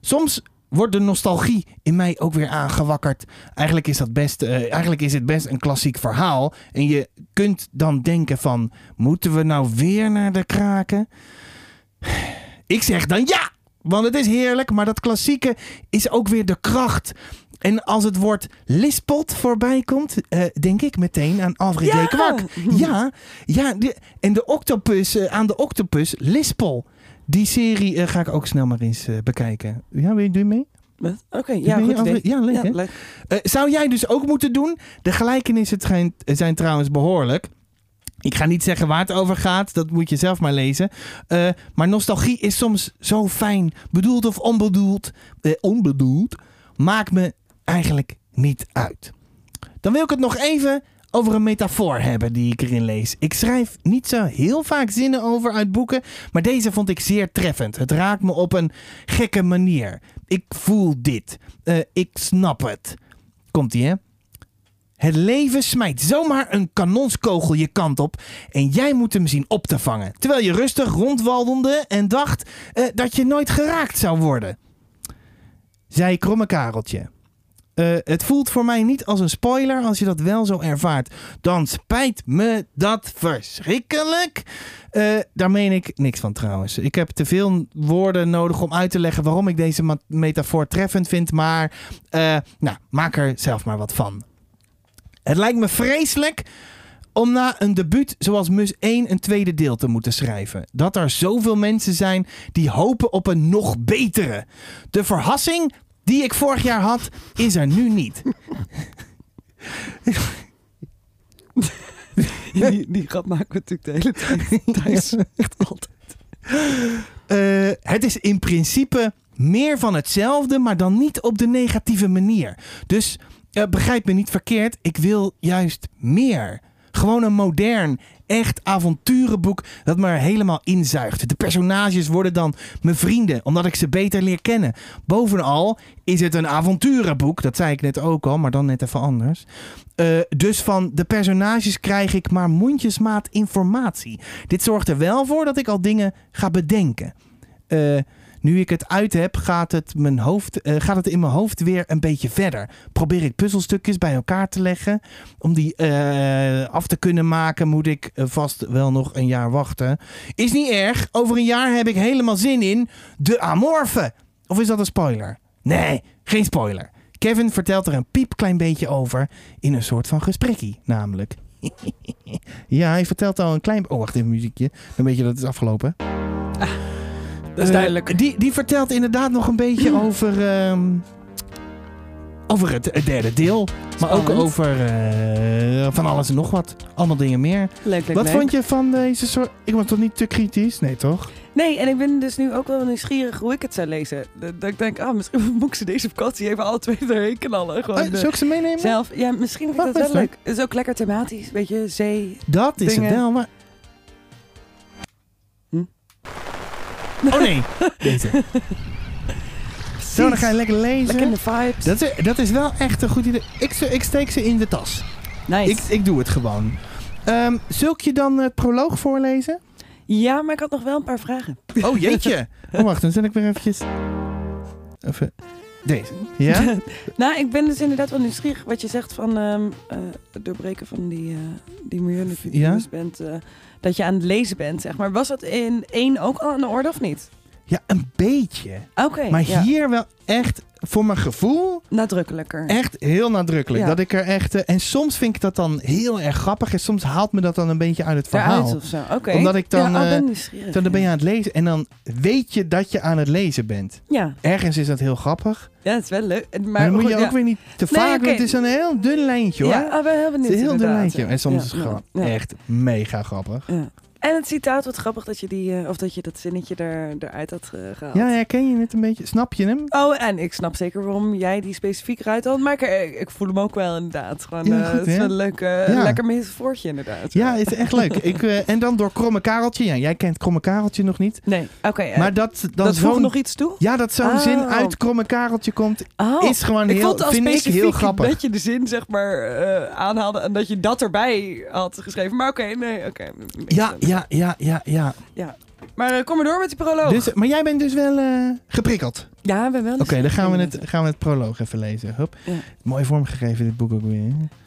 Soms wordt de nostalgie in mij ook weer aangewakkerd. Eigenlijk is, dat best, eigenlijk is het best een klassiek verhaal. En je kunt dan denken van... Moeten we nou weer naar de kraken? Ik zeg dan ja! Want het is heerlijk, maar dat klassieke is ook weer de kracht. En als het woord lispelt voorbij komt, eh, denk ik meteen aan Alfred Ja! J. Kwak. Ja, ja de- en de octopus, eh, aan de octopus, lispel. Die serie eh, ga ik ook snel maar eens bekijken. Ja, wil je, doe je mee? Oké, ja, goed. Alfred- Ja, leuk Ja, leuk. Zou jij dus ook moeten doen? De gelijkenissen zijn, zijn trouwens behoorlijk. Ik ga niet zeggen waar het over gaat, dat moet je zelf maar lezen. Eh, maar nostalgie is soms zo fijn, bedoeld of onbedoeld. eh, onbedoeld, maakt me eigenlijk niet uit. Dan wil ik het nog even over een metafoor hebben die ik erin lees. Ik schrijf niet zo heel vaak zinnen over uit boeken, maar deze vond ik zeer treffend. Het raakt me op een gekke manier. Ik voel dit. Eh, ik snap het. Komt-ie, hè? Het leven smijt zomaar een kanonskogel je kant op en jij moet hem zien op te vangen. Terwijl je rustig rondwandelde en dacht eh, dat je nooit geraakt zou worden. Zei kromme kareltje. Eh, het voelt voor mij niet als een spoiler als je dat wel zo ervaart. Dan spijt me dat verschrikkelijk. Eh, daar meen ik niks van trouwens. Ik heb te veel woorden nodig om uit te leggen waarom ik deze metafoor treffend vind. Maar nou, maak er zelf maar wat van. Het lijkt me vreselijk om na een debuut zoals Mus 1 een tweede deel te moeten schrijven. Dat er zoveel mensen zijn die hopen op een nog betere. De verrassing die ik vorig jaar had, is er nu niet. Die, die grap maken we natuurlijk de hele tijd. Echt altijd. Eh, het is in principe meer van hetzelfde, maar dan niet op de negatieve manier. Dus eh, begrijp me niet verkeerd, ik wil juist meer. Gewoon een modern, echt avonturenboek dat me helemaal inzuigt. De personages worden dan mijn vrienden, omdat ik ze beter leer kennen. Bovenal is het een avonturenboek, dat zei ik net ook al, maar dan net even anders. Eh, dus van de personages krijg ik maar mondjesmaat informatie. Dit zorgt er wel voor dat ik al dingen ga bedenken. Eh, nu ik het uit heb, gaat het, mijn hoofd, eh, gaat het in mijn hoofd weer een beetje verder. Probeer ik puzzelstukjes bij elkaar te leggen. Om die eh, af te kunnen maken, moet ik eh, vast wel nog een jaar wachten. Is niet erg. Over een jaar heb ik helemaal zin in de Amorphe. Of is dat een spoiler? Nee, geen spoiler. Kevin vertelt er een piepklein beetje over in een soort van gesprekkie, namelijk. ja, hij vertelt al een klein... Oh, wacht even, muziekje. Dan weet je dat is afgelopen. Dat is Eh, duidelijk. die, die vertelt inderdaad nog een beetje over, ehm, over het, derde deel. Maar ook over eh, van alles en nog wat. Allemaal dingen meer. Leuk, leuk, wat leuk. vond je van deze soort... Ik was toch niet te kritisch? Nee, toch? Nee, en ik ben dus nu ook wel nieuwsgierig hoe ik het zou lezen. Dat, ik denk, ah, misschien moet ik ze deze vakantie even alle twee erheen knallen. Gewoon, Oh, eh, zal ik ze meenemen? zelf. Ja, misschien vind ik dat wel leuk. Het is ook lekker thematisch. Beetje zee. Dat is het wel, maar... Hm? Oh nee, deze. Zo, dan ga je lekker lezen. Lekker in de vibes. Dat is, dat is wel echt een goed idee. Ik, ik steek ze in de tas. nice. Ik, ik doe het gewoon. Ehm zul ik je dan het proloog voorlezen? Ja, maar ik had nog wel een paar vragen. Oh jeetje. Oh wacht, dan zet ik weer eventjes... Even deze. Ja? Nou, ik ben dus inderdaad wel nieuwsgierig wat je zegt van ehm, eh, het doorbreken van die, uh, die miljoenen Ja? dus bent. eh, dat je aan het lezen bent, zeg maar. Was dat in één ook al aan de orde of niet? Ja, een beetje. Oké, Maar ja. hier wel echt, voor mijn gevoel, nadrukkelijker. echt heel nadrukkelijk. Ja. Dat ik er echt... eh, en soms vind ik dat dan heel erg grappig. En soms haalt me dat dan een beetje uit het verhaal. Daaruit of zo. Oké. Omdat ik dan, Ja, oh, eh, ben nieuwsgierig. Dan ben je aan het lezen en dan weet je dat je aan het lezen bent. Ja, Ergens is dat heel grappig. ja, het is wel leuk. Maar, Maar, dan moet je ook weer niet te Nee, vaak doen. Het is een heel dun lijntje hoor. Ja, ah, ben heel het is een heel dun lijntje. En soms is het gewoon echt mega grappig. Ja. En het citaat, wat grappig dat je, die, eh, of dat, je dat zinnetje er, eruit had eh, gehaald. Ja, herken je het een beetje? Snap je hem? Oh, en ik snap zeker waarom jij die specifiek eruit had. Maar ik, ik voel hem ook wel inderdaad. Gewoon, Ja, eh, het is wel een leuk, eh, Ja. lekker metafoortje inderdaad. Ja, het is echt leuk. Ik, eh, en dan door Kromme Kareltje. Ja, jij kent Kromme Kareltje nog niet. Nee, oké. eh, Maar dat, dan dat voegt nog iets toe? Ja, dat zo'n Oh. zin uit Kromme Kareltje komt, Oh, is gewoon ik heel, vond het al vind ik heel grappig. dat je de zin zeg maar eh, aanhaalde en dat je dat erbij had geschreven. Maar oké, nee, oké. Ja, ja, ja, ja, ja. Maar eh, kom maar door met die proloog. Dus, maar jij bent dus wel eh, geprikkeld. ja, we wel. Oké, dan gaan we, het, gaan we het proloog even lezen. Hup. Ja. Mooi vormgegeven dit boek ook weer.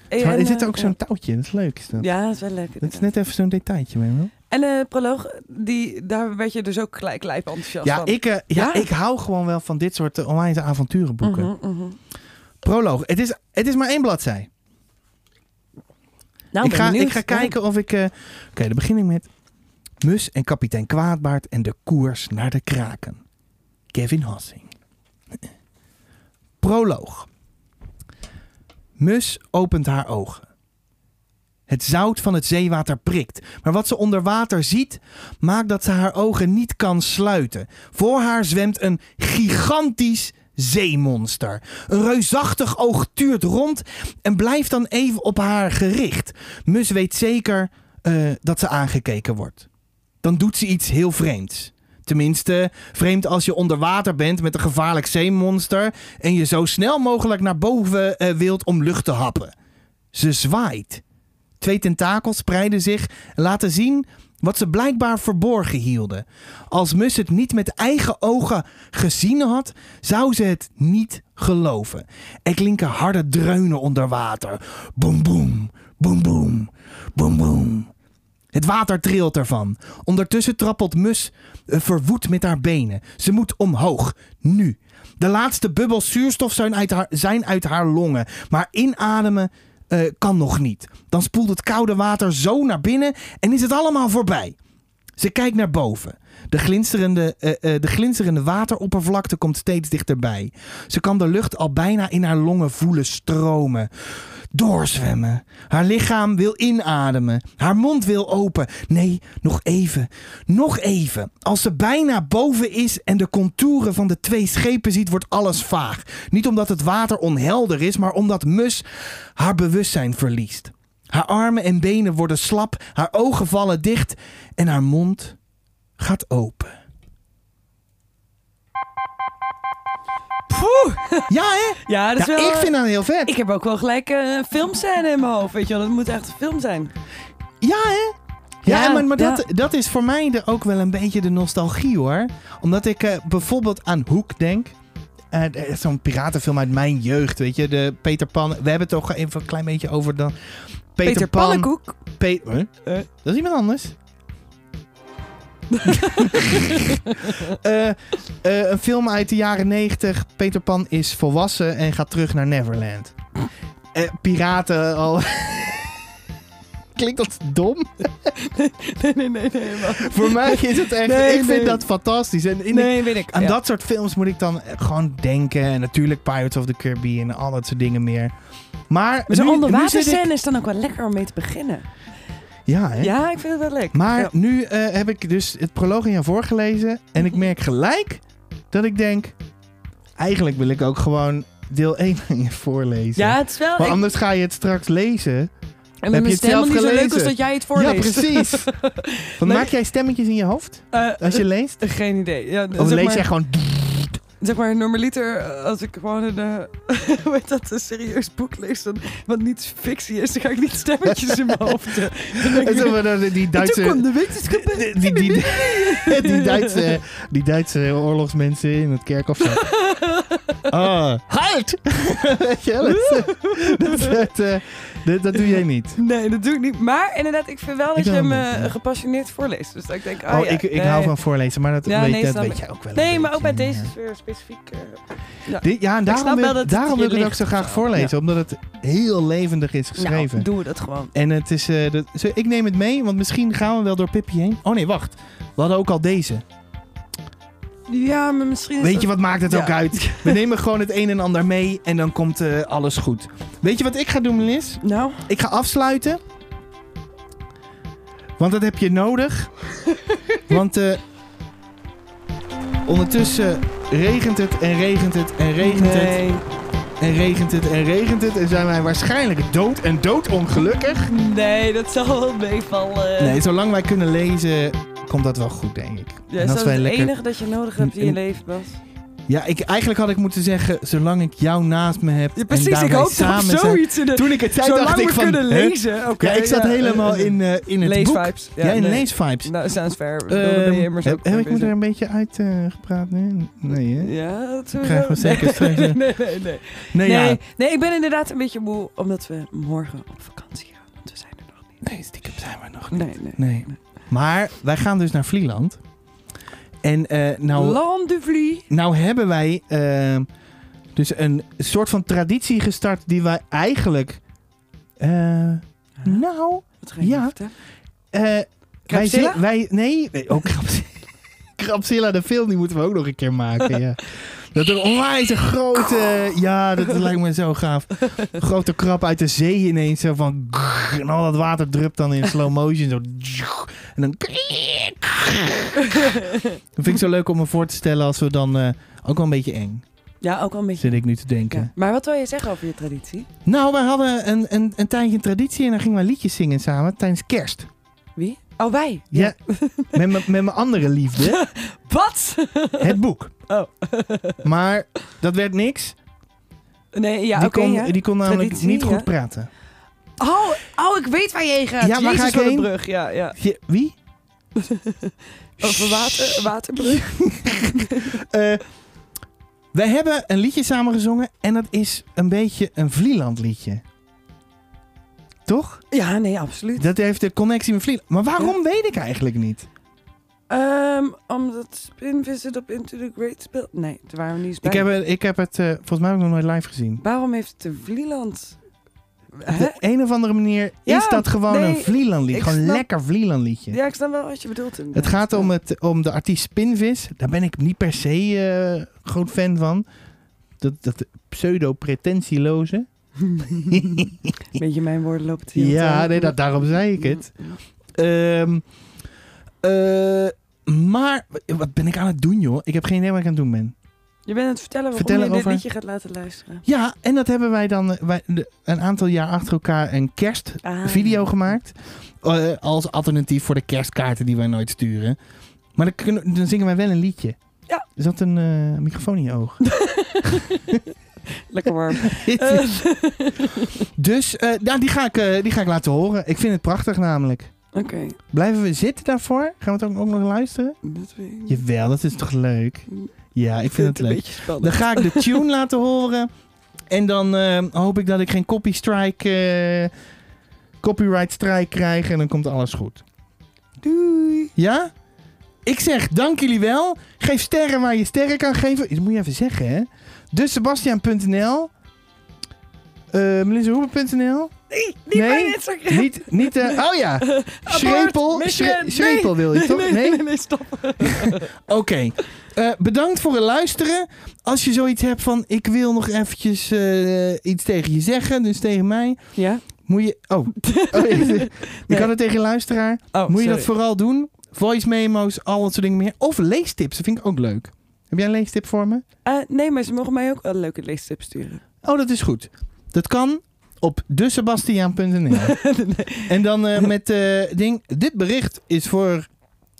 hè? Zo, en, er zit eh, ook zo'n touwtje, dat is leuk. Is dat. Ja, ja dat is wel leuk. dat is net even zo'n detailtje. weet je wel. En de proloog, die, daar werd je dus ook gelijk lijp enthousiast Ja, van. ik, ja, Ja? ik hou gewoon wel van dit soort uh, onwijze avonturenboeken. Mhm, mhm. Proloog. Het is, het is maar één bladzij. Nou, ik, ga, benieuwd. ik ga kijken of ik... eh, Oké, dan begin ik met... Mus en kapitein Kwaadbaard en de koers naar de kraken. Kevin Hassing. Proloog. Mus opent haar ogen. Het zout van het zeewater prikt. Maar wat ze onder water ziet, maakt dat ze haar ogen niet kan sluiten. Voor haar zwemt een gigantisch zeemonster. Een reusachtig oog tuurt rond en blijft dan even op haar gericht. Mus weet zeker eh, dat ze aangekeken wordt. Dan doet ze iets heel vreemds. Tenminste, vreemd als je onder water bent met een gevaarlijk zeemonster en je zo snel mogelijk naar boven eh, wilt om lucht te happen. Ze zwaait. Twee tentakels spreiden zich en laten zien wat ze blijkbaar verborgen hielden. Als Mus het niet met eigen ogen gezien had, zou ze het niet geloven. Er klinken harde dreunen onder water. Boem, boem, boem, boem, boem. Het water trilt ervan. Ondertussen trappelt Mus eh, verwoed met haar benen. Ze moet omhoog. Nu. De laatste bubbels zuurstof zijn uit haar, zijn uit haar longen. Maar inademen eh, kan nog niet. Dan spoelt het koude water zo naar binnen en is het allemaal voorbij. Ze kijkt naar boven. De glinsterende, eh, eh, de glinsterende wateroppervlakte komt steeds dichterbij. Ze kan de lucht al bijna in haar longen voelen stromen. Doorzwemmen. Haar lichaam wil inademen. Haar mond wil open. Nee, nog even. Nog even. Als ze bijna boven is en de contouren van de twee schepen ziet, wordt alles vaag. Niet omdat het water onhelder is, maar omdat Mus haar bewustzijn verliest. Haar armen en benen worden slap, haar ogen vallen dicht en haar mond gaat open. Poeh. Ja, hè? Ja, dat is Ja, wel... ik vind dat heel vet. Ik heb ook wel gelijk eh, een filmscène in mijn hoofd, weet je wel. Dat moet echt een film zijn. Ja, hè? Ja, Ja, maar, maar dat, ja. dat is voor mij de, ook wel een beetje de nostalgie hoor. Omdat ik eh, bijvoorbeeld aan Hoek denk. Eh, er Zo'n piratenfilm uit mijn jeugd, weet je. De Peter Pan. We hebben het toch even een klein beetje over dan. Peter, Peter Pan. Pannenkoek. Pe- Huh? Eh. Dat is iemand anders. Eh, eh, een film uit de jaren 90. Peter Pan is volwassen en gaat terug naar Neverland. Eh, piraten al. Klinkt dat dom? Nee, nee, nee, nee. Voor mij is het echt. Nee, ik vind nee. dat fantastisch. En in Nee, weet ik. aan Ja. dat soort films moet ik dan gewoon denken. En natuurlijk Pirates of the Caribbean en al dat soort dingen meer. Maar. Maar zo'n ik- onderwaterscène is dan ook wel lekker om mee te beginnen. Ja, hè? Ja, ik vind het wel leuk. Maar Ja. nu eh, heb ik dus het proloog aan jou voorgelezen. En ik merk gelijk dat ik denk... Eigenlijk wil ik ook gewoon deel 1 aan je voorlezen. Ja, het is wel... Maar ik- anders ga je het straks lezen. en heb mijn je het stem zelf niet zo leuk als dat jij het voorleest. Ja, precies. Want Nee. Maak jij stemmetjes in je hoofd Eh, als je leest? eh, Geen idee. Ja, Of lees maar, jij gewoon... Zeg maar, normaliter, eh, als ik gewoon een, heet dat, een serieus boek lees, dan, wat niet fictie is, dan ga ik niet stemmetjes in mijn hoofd. eh. Dan denk ik, dan die toen Duitse... kwam de wetenschap. Die, die, die, die Duitse, die Duitse oorlogsmensen in het kerkhof. Oh, halt! Weet je wel, dat, dat, dat, dat, doe jij niet. Nee, dat doe ik niet. Maar inderdaad, ik vind wel dat Ik je hem niet, eh, gepassioneerd voorleest. Dus dat ik denk, oh, Oh, ja, ik, ik nee. hou van voorlezen, maar dat, Ja, weet, nee, dat weet jij ook wel. Nee, maar ook bij deze ja. sfeer specifiek. eh, Dit- ja, en daarom wil, het daarom wil ik het ook zo graag voorlezen. Omdat het heel levendig is geschreven. Nou, doen we dat gewoon. En het is... eh, dat- ik neem het mee, want misschien gaan we wel door Pippi heen. Oh nee, wacht. We hadden ook al deze. Ja, maar misschien is Weet je wat maakt het ook uit? We nemen gewoon het een en ander mee en dan komt eh, alles goed. Weet je wat ik ga doen, Melis? Nou, Ik ga afsluiten. Want dat heb je nodig. Want eh, ondertussen regent het en regent het en regent het en regent het en regent het. En zijn wij waarschijnlijk dood en doodongelukkig. Nee, dat zal wel meevallen. Nee, zolang wij kunnen lezen, komt dat wel goed, denk ik. Ja, En is dat het lekker- enige dat je nodig hebt in je En- leven, Bas? Ja, ik, eigenlijk had ik moeten zeggen, zolang ik jou naast me heb. Ja, en precies, daar ik hoop samen zoiets in de... Toen ik het zei, Zolang dacht ik we van... kunnen lezen, oké. ja, ik zat ja, helemaal eh, in, eh, in het boek. Leesvibes. Ja, in nee. leesvibes. Nou, sounds fair. Heb, ik me er een beetje uitgepraat nu? Nee, hè? Ja, dat sowieso. Krijgen we zeker nee, straks, nee, nee, nee, nee. Nee, Nee, nee, ik ben inderdaad een beetje moe, omdat we morgen op vakantie gaan. Want we zijn er nog niet. Nee, stiekem zijn we nog niet. Nee, nee. Maar wij gaan dus naar Vlieland. En eh, nou, Land de Vlie. nou hebben wij eh, dus een soort van traditie gestart die wij eigenlijk... eh, nou, Wat ga je Ja. eh, wij, wij Nee, ook Krabzilla. Krabzilla, de film, die moeten we ook nog een keer maken. ja. Dat er onwijs een grote... Ja, dat lijkt me zo gaaf. Een grote krab uit de zee ineens. Zo van... En al dat water drupt dan in slow motion. Zo. En dan... Dat vind ik zo leuk om me voor te stellen als we dan... eh, ook wel een beetje eng, Ja, ook wel een beetje. zit ik nu te denken. Ja. Maar wat wil je zeggen over je traditie? Nou, wij hadden een, een, een tijdje een traditie en dan gingen wij liedjes zingen samen tijdens kerst. Wie? Oh, wij. Ja, met, mijn- met mijn andere liefde, Wat? het boek. Oh. Maar dat werd niks. Nee, ja, die, oké. kon, ja. die kon namelijk Traditie, niet goed ja. praten. Oh, oh, ik weet waar je heen gaat. Ja, waar Jezus ga ik de heen? brug. Ja, ja. Je- wie? Over water, waterbrug. Eh, wij hebben een liedje samen gezongen en dat is een beetje een Vlieland liedje. Toch? Ja, nee, absoluut. Dat heeft de connectie met Vlieland. Maar waarom weet ik eigenlijk niet. Ehm, omdat Spin Visit op Into the Great speelt. Nee, daar waren we niet eens Ik bij. heb, het- ik heb het eh, volgens mij ook nog nooit live gezien. Waarom heeft de Vlieland... Hè? Op een of andere manier Ja, is dat gewoon nee, een Vlieland liedje. ik Gewoon snap- lekker Vlieland liedje. Ja, ik snap wel wat je bedoelt. Het gaat om, het, om de artiest Spinvis. Daar ben ik niet per se eh, groot fan van. Dat, dat pseudo-pretentieloze. Beetje mijn woorden lopen te Ja, nee, dat, daarom zei ik het. Ehm, eh, maar wat ben ik aan het doen, joh? Ik heb geen idee wat ik aan het doen ben. Je bent aan het vertellen waarom je dit liedje gaat laten luisteren. Ja, en dat hebben wij dan eh, wij, een aantal jaar achter elkaar een kerstvideo Ah. gemaakt. Eh, als alternatief voor de kerstkaarten die wij nooit sturen. Maar dan, kunnen, dan zingen wij wel een liedje. Ja. Is dat een microfoon in je oog? Lekker warm. Eh, dus eh, nou, die, ga ik, eh, die ga ik laten horen. Ik vind het prachtig namelijk. Oké, Blijven we zitten daarvoor? Gaan we het ook, ook nog luisteren? dat weet ik. Jawel, dat is toch leuk? Ja, ik vind het een leuk. beetje spannend. Dan ga ik de tune laten horen. En dan eh, hoop ik dat ik geen copy strike, eh, copyright strike krijg. En dan komt alles goed. Doei. Ja? Ik zeg dank jullie wel. Geef sterren waar je sterren kan geven. Dat moet je even zeggen, hè? Dus Sebastian.nl. Uh, Nee, niet nee. Niet, eh, oh ja. Schrepel. Schrepel wil je toch? Nee, nee, nee, stop. Oké. Eh, bedankt voor het luisteren. Als je zoiets hebt van, ik wil nog eventjes eh, iets tegen je zeggen, dus tegen mij. Ja. Moet je, oh. oh je kan het tegen je luisteraar. Moet je dat vooral doen. Voice memo's, al dat soort dingen meer. Of leestips, dat vind ik ook leuk. Heb jij een leestip voor me? Eh, nee, maar ze mogen mij ook een leuke leestip sturen. Oh, dat is goed. Dat kan op desebastiaan.nl. En dan eh, met uh, ding. Dit bericht is voor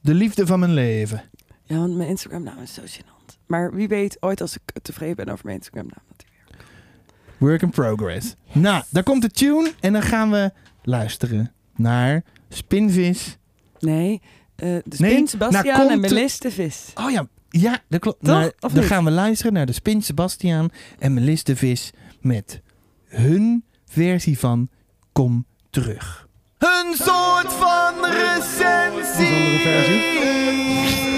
de liefde van mijn leven. Ja, want mijn Instagram naam is zo gênant. Maar wie weet ooit als ik tevreden ben over mijn Instagram naam. Dat weer... Work in progress. Nou, daar komt de tune en dan gaan we luisteren naar Spinvis. Nee, uh, de Spin, nee, Sebastiaan en Melisse de Vis. Oh ja, ja, dat klopt. Dan gaan we luisteren naar de Spin Sebastian en Melis de Vis met hun versie van Kom Terug. Een soort van recensie! Een versie.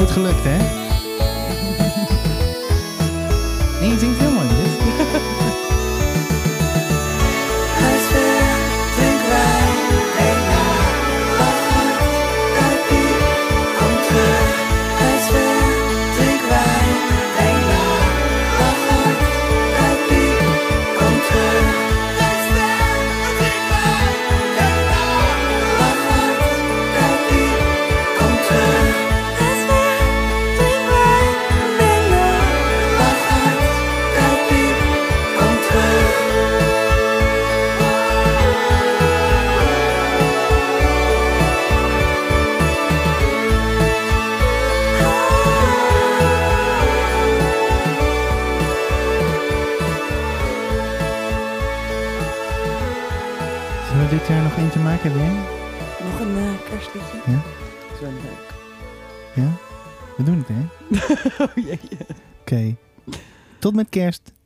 goed gelukt, hè? Madcast.